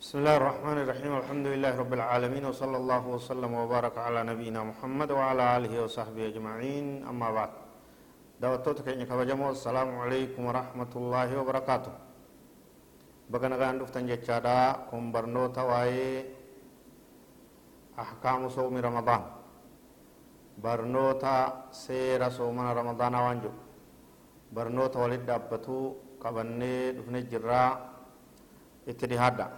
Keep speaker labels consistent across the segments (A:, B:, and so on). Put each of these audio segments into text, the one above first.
A: بسم الله الرحمن الرحيم. الحمد لله رب العالمين وصلى الله وسلم وبارك على نبينا محمد وعلى آله وصحبه أجمعين. أما بعد دعوتك إن كبجمو السلام عليكم ورحمة الله وبركاته. بقنا غان دفتن جتشادا كم برنو تواي أحكام صوم رمضان. برنوتا سير صومنا رمضان وانجو. برنوتا ولد دابتو قبني دفن جرا اتدهادا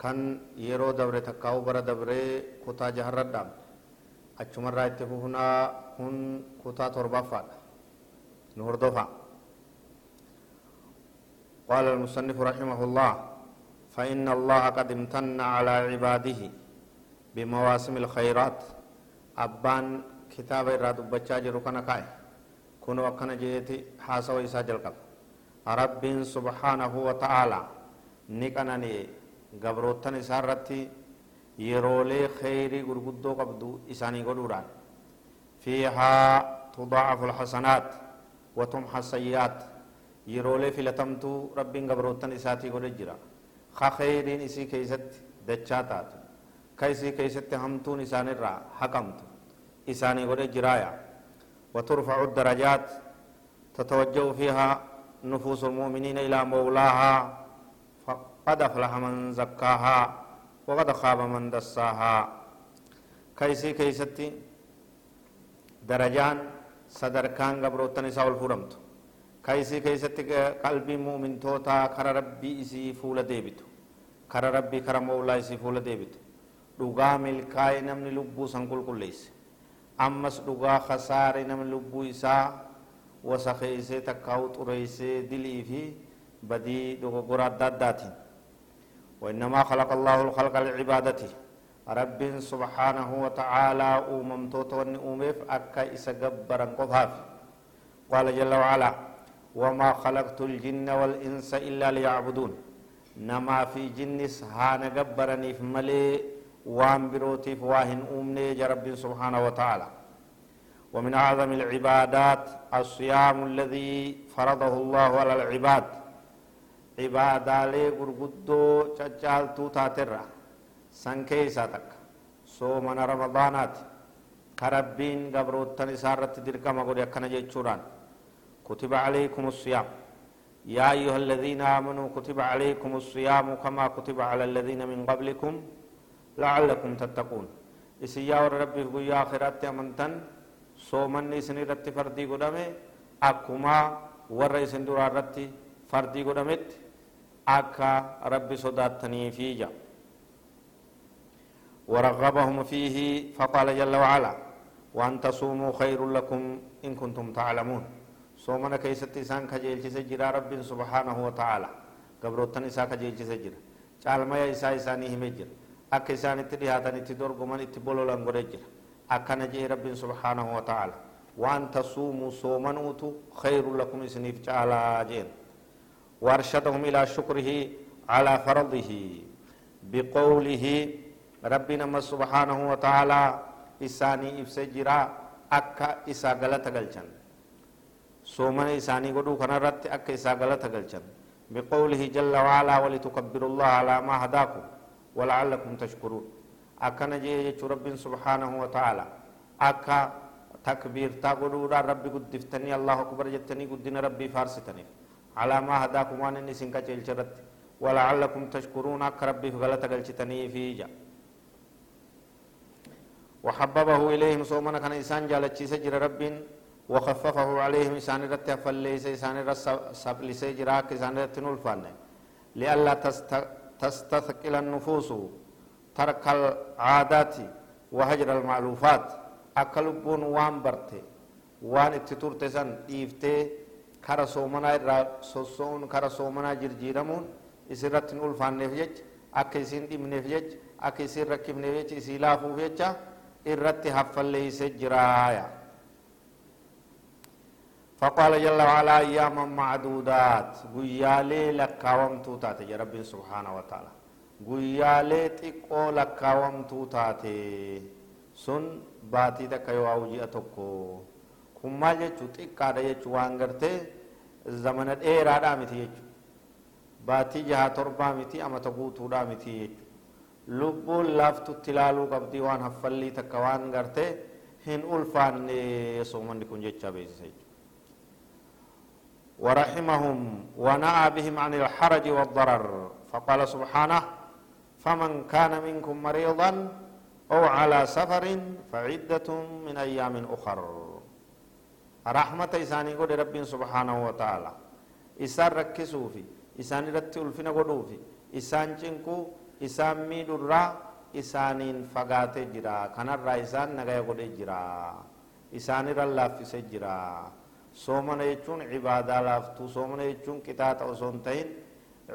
A: kan yeroo dabre takkaa'u bara dabree kutaa jaharradhaan achumarraa itti fufnaa kun kutaa torbaffaadha. Nu hordofa قال المصنف رحمه الله فإن الله قد امتن على عباده بمواسم الخيرات أبان كتاب إراد بچا كان كاي كنو أكنا جيتي حاسو إسا جلقب رب سبحانه وتعالى نكنني gabroottan isaa irratti yeroolee kheyrii gurguddoo qabdu isaanii godhuudhaan fiihaa tudaacafu lxasanaat watumxa sayyaat yeroolee filatamtuu rabbiin gabroottan isaatii godhe jira ka kheyriin isii keeysatti dachaa taatu ka isii keeysatti hamtuun isaanirraa haqamtu isaanii godhe jiraaya الدرجات تتوجه فيها نفوس المؤمنين إلى مولاها قد أفلح من زكاها وقد خاب من دساها كيسي كيستي درجان صدركان قبروتن إساء الفرمت كيسي كيستي قلبي مؤمن توتا كر ربي إسي فول ديبتو كر ربي كر مولا إسي فول ديبتو dhugaa milkaa'e namni lubbuu san qulqulleesse ammas dhugaa khasaare namni lubbuu isaa wasakeeysee takkaa'u xureeysee dilii fi badii dogoggora adda addaatiin وإنما خلق الله الخلق لعبادته. رب سبحانه وتعالى أوممتوت ونؤمف أكا إسا قبرا قفاف قال جل وعلا وما خلقت الجن والإنس إلا ليعبدون. نما في جنس هان قبرني في ملي وان بروتي فواهن أمني رب سبحانه وتعالى. ومن أعظم العبادات الصيام الذي فرضه الله على العباد. Cibaadaalee gurguddoo caccaaltuu taaterra san keeysaa takka soomana ramadaanaati ka rabbiin gabroottan isaa irratti dirqama godhe akkana jechuudhaan kutiba calaykum الصيام يا أيها الذين آمنوا كتب عليكم الصيام كما كتب على الذين من قبلكم لعلكم تتقون إسيا ربي في آخرات أمنتن صومني سني رتي فردي قدامي أكما ور إسن دورا فردي قدامت أكا ربي صداتني فيجا ورغبهم فيه فقال جل وعلا وأن تصوموا خير لكم إن كنتم تعلمون صومنا كيست إسان كجيل سجرا رب سبحانه وتعالى قبروتن إسا كجيل سجرا caalma isaa isaanii himee jira akka isaan itti dhihaatan itti dorgoman itti bololan godhe jira akkana jee rabbiin subhaanahu wa ta'ala waan tasuumuu soomanuutu khayru lakum isiniif caalaa jeen وأرشدهم إلى شكره على فرضه بقوله ربنا ما سبحانه وتعالى إساني إفسجرا اكا إسا غلط غلچن. سومن إساني غدو كن رت اكا إسا غلط غلچن. بقوله جل وعلا ولتكبروا الله على ما هداكم ولعلكم تشكرون. اكا نجي رب سبحانه وتعالى. اكا تكبير تا غدو ربي قدفتني الله أكبر جتني قدنا ربي فارستني. على ما هداكم وأن إني سنكا جلچرت ولعلكم تشكرون. اك ربي غلط غلچتني في جا وحببه إليهم صومنا كان إنسان جالچي سجر رب وخففه عليهم إنسان رت فليس إنسان رس سبلس جرا إنسان رت نلفان لئلا تستثقل النفوس ترك العادات وهجر المعلوفات أكلبون وان برته. وان اتتورتسن ديفته kara soomanaa irraa sosso'uun kara soomanaa jirjiiramuun isirratti hin ulfaanneef jecha akka isin dhibneef jecha akka isin rakkifneef jecha isii laafuuf jecha irratti haffalleeyse jiraaya فقال جل وعلا أياما معدودات قيالي لكاومتو تاتي يا رب سبحانه وتعالى قيالي تقو لكاومتو تاتي سن باتي تكا يواوجي أتوكو kun maal jechuu xiqqaadha jechuu waan gartee zamana dheeraadhaa miti jechuu baatii jaha torbaa miti amata guutuudhaa miti jechuudha lubbuun laaftutti ilaaluu qabdii waan haffallii takka waan gartee hin ulfaanne soomanni kun jecha beeksisa jechuudha ورحمهم ونأى بهم عن الحرج والضرر فقال سبحانه فمن كان منكم مريضا أو على سفر فعدة من أيام أخر سبحانه وتعالى إسان ركسوا في إسان رتي ألفنا قدوا في إسان جنكو إسان ميد الرا إسانين فقات جرا كان الرا إسان نغايا قد جرا إسان رلا في سجرا soomana jechuun cibaadaa laaftuu soomana jechuun qixaaxa osoo hin ta'in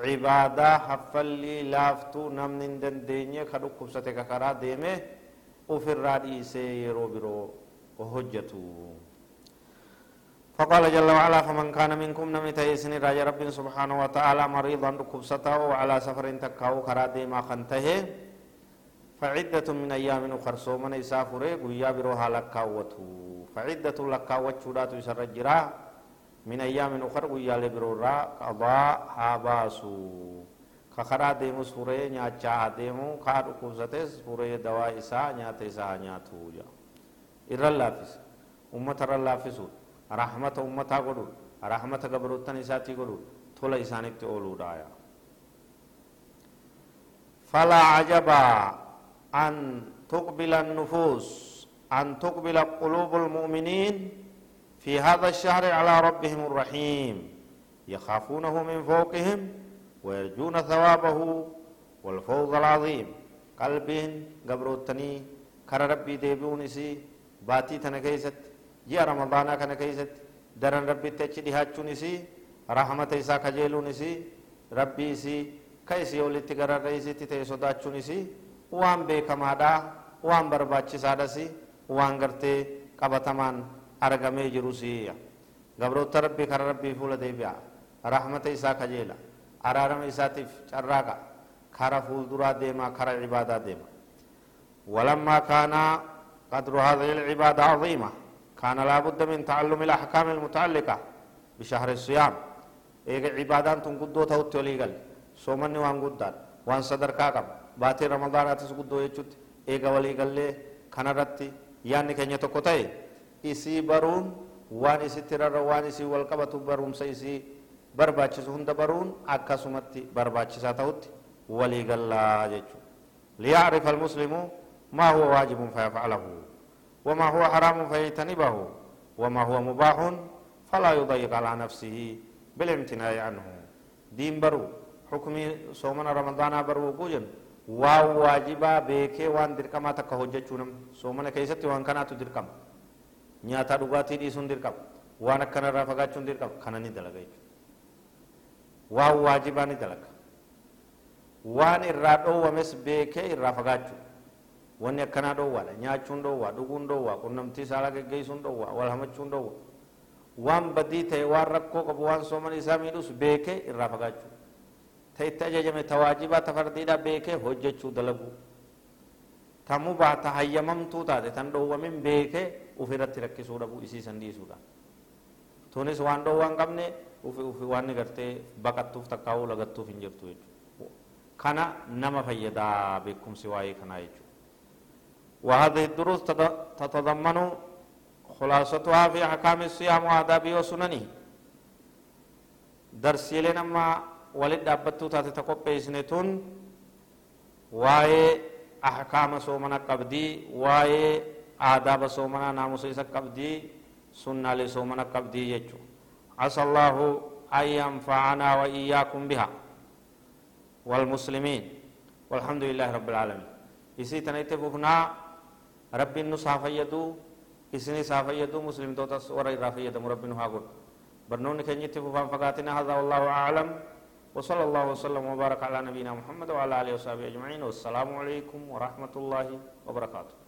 A: cibaadaa haffallii laaftuu namni hin dandeenye ka dhukkubsate ka karaa deeme ufirraa dhiisee yeroo biroo hojjetu فقال جل وعلا فمن كان منكم نمي تيسن راجع رب سبحانه وتعالى مريضا ركبسته وعلى سفر تكاو خرا ديما خنته فعدة من أيام أخر سومن إسافره قويا بروها لكاوته فعدة لكاوت شودات يسرجرا من أيام أخر ويا لبرورا قضاء هاباسو. كخرا ديمو سوري نياچا ديمو كاد كوزتس سوري دوا إسا نيات إسا نياتو جا إرلافس أمة رلافسو رحمة أمة قدو رحمة قبروتن إساتي قدو تولا إسانك تقولو دايا فلا عجبا أن تقبل النفوس أن تقبل قلوب المؤمنين في هذا الشهر على ربهم الرحيم يخافونه من فوقهم ويرجون ثوابه والفوز العظيم قلب قبروتني كر ربي ديبون سي باتي تنكيست كان كيست درن ربي تجدي هاتشون سي رحمة إسا كجيلون سي ربي سي كيسي ولتي قرر رئيسي تتي صداتشون سي وان بيكما دا وان برباچي سادا سي waan gartee qabatamaan argamee jiru siya gabroota rabbii kara rabbii fuula deebi'a rahmata isaa kajeela araarama isaatiif carraaqa kara fuulduraa deemaa kara cibaadaa deema ولما كان قدر هذه العبادة عظيمة كان لا بد من تعلم الأحكام المتعلقة بشهر الصيام إيجا عبادان تنقدو تهوت وليقل سومني وان قدان وان صدر كاقب باتي رمضان أتس قدو يجوت إيجا وليقل لي كان رتي tokko ta'e isii baruun waan isitti rarra waan isii wal qabatu barumsa isii barbaachisu hunda baruun akkasumatti barbaachisaa ta'utti walii gallaa jechuudha liyacrifa almuslimu maa huwa waajibun fayafcalahu وما هو حرام فيجتنبه وما هو مباح فلا يضيق على نفسه بالامتناع عنه دين برو حكم صومنا رمضان برو beekee waan dirqamaa takka hojjechuu namni soomana keessatti waan kanaatu dirqama nyaataa dhugaatii dhiisuun dirqama waan akkanarraa fagaachuun dirqama kana ni dalaga jechuudha waan waajibaa ni dalaga waan irraa dhoowwames beekee irraa fagaachuu wanni akkanaa dhoowwaadha nyaachuun dhoowwaa dhuguun dhoowwaa qunnamtii saalaa geggeessuun dhoowwaa wal hamachuun dhoowwaa waan badii ta'e waan rakkoo qabu waan soomana isaa miidhus beekee irraa fagaachuu تيت أججمه تواجبا تفرديدا بيكه هججو دلقو تمو با تهيمم تو تاتي تندو ومن بيكه وفرت ركسو دبو إسي سندي سودا تونس وان دو وان قبنه وفي وفي وان نغرتي بقتوف تقاو لغتوف انجرتو يجو كان نما فيدا بكم سواي كنا يجو وهذه الدروس تتضمن خلاصتها في أحكام الصيام وآدابه وسننه درسي لنا walit dhaabbattuu taate ta qopheessine tun waa'ee ahkaama soomana qabdii waa'ee aadaaba soomanaa naamusa isa qabdii sunnaalee soomana qabdii jechu عسى الله أن ينفعنا وإياكم بها والمسلمين والحمد لله رب العالمين إسي تنيت ففنا رب النصح فيدو إسني سافيدو مسلم توتس ورى رافيدو رب نهاقل برنون كنيت ففان فقاتنا هذا والله أعلم. وصلى الله وسلم وبارك على نبينا محمد وعلى آله وصحبه أجمعين. والسلام عليكم ورحمة الله وبركاته.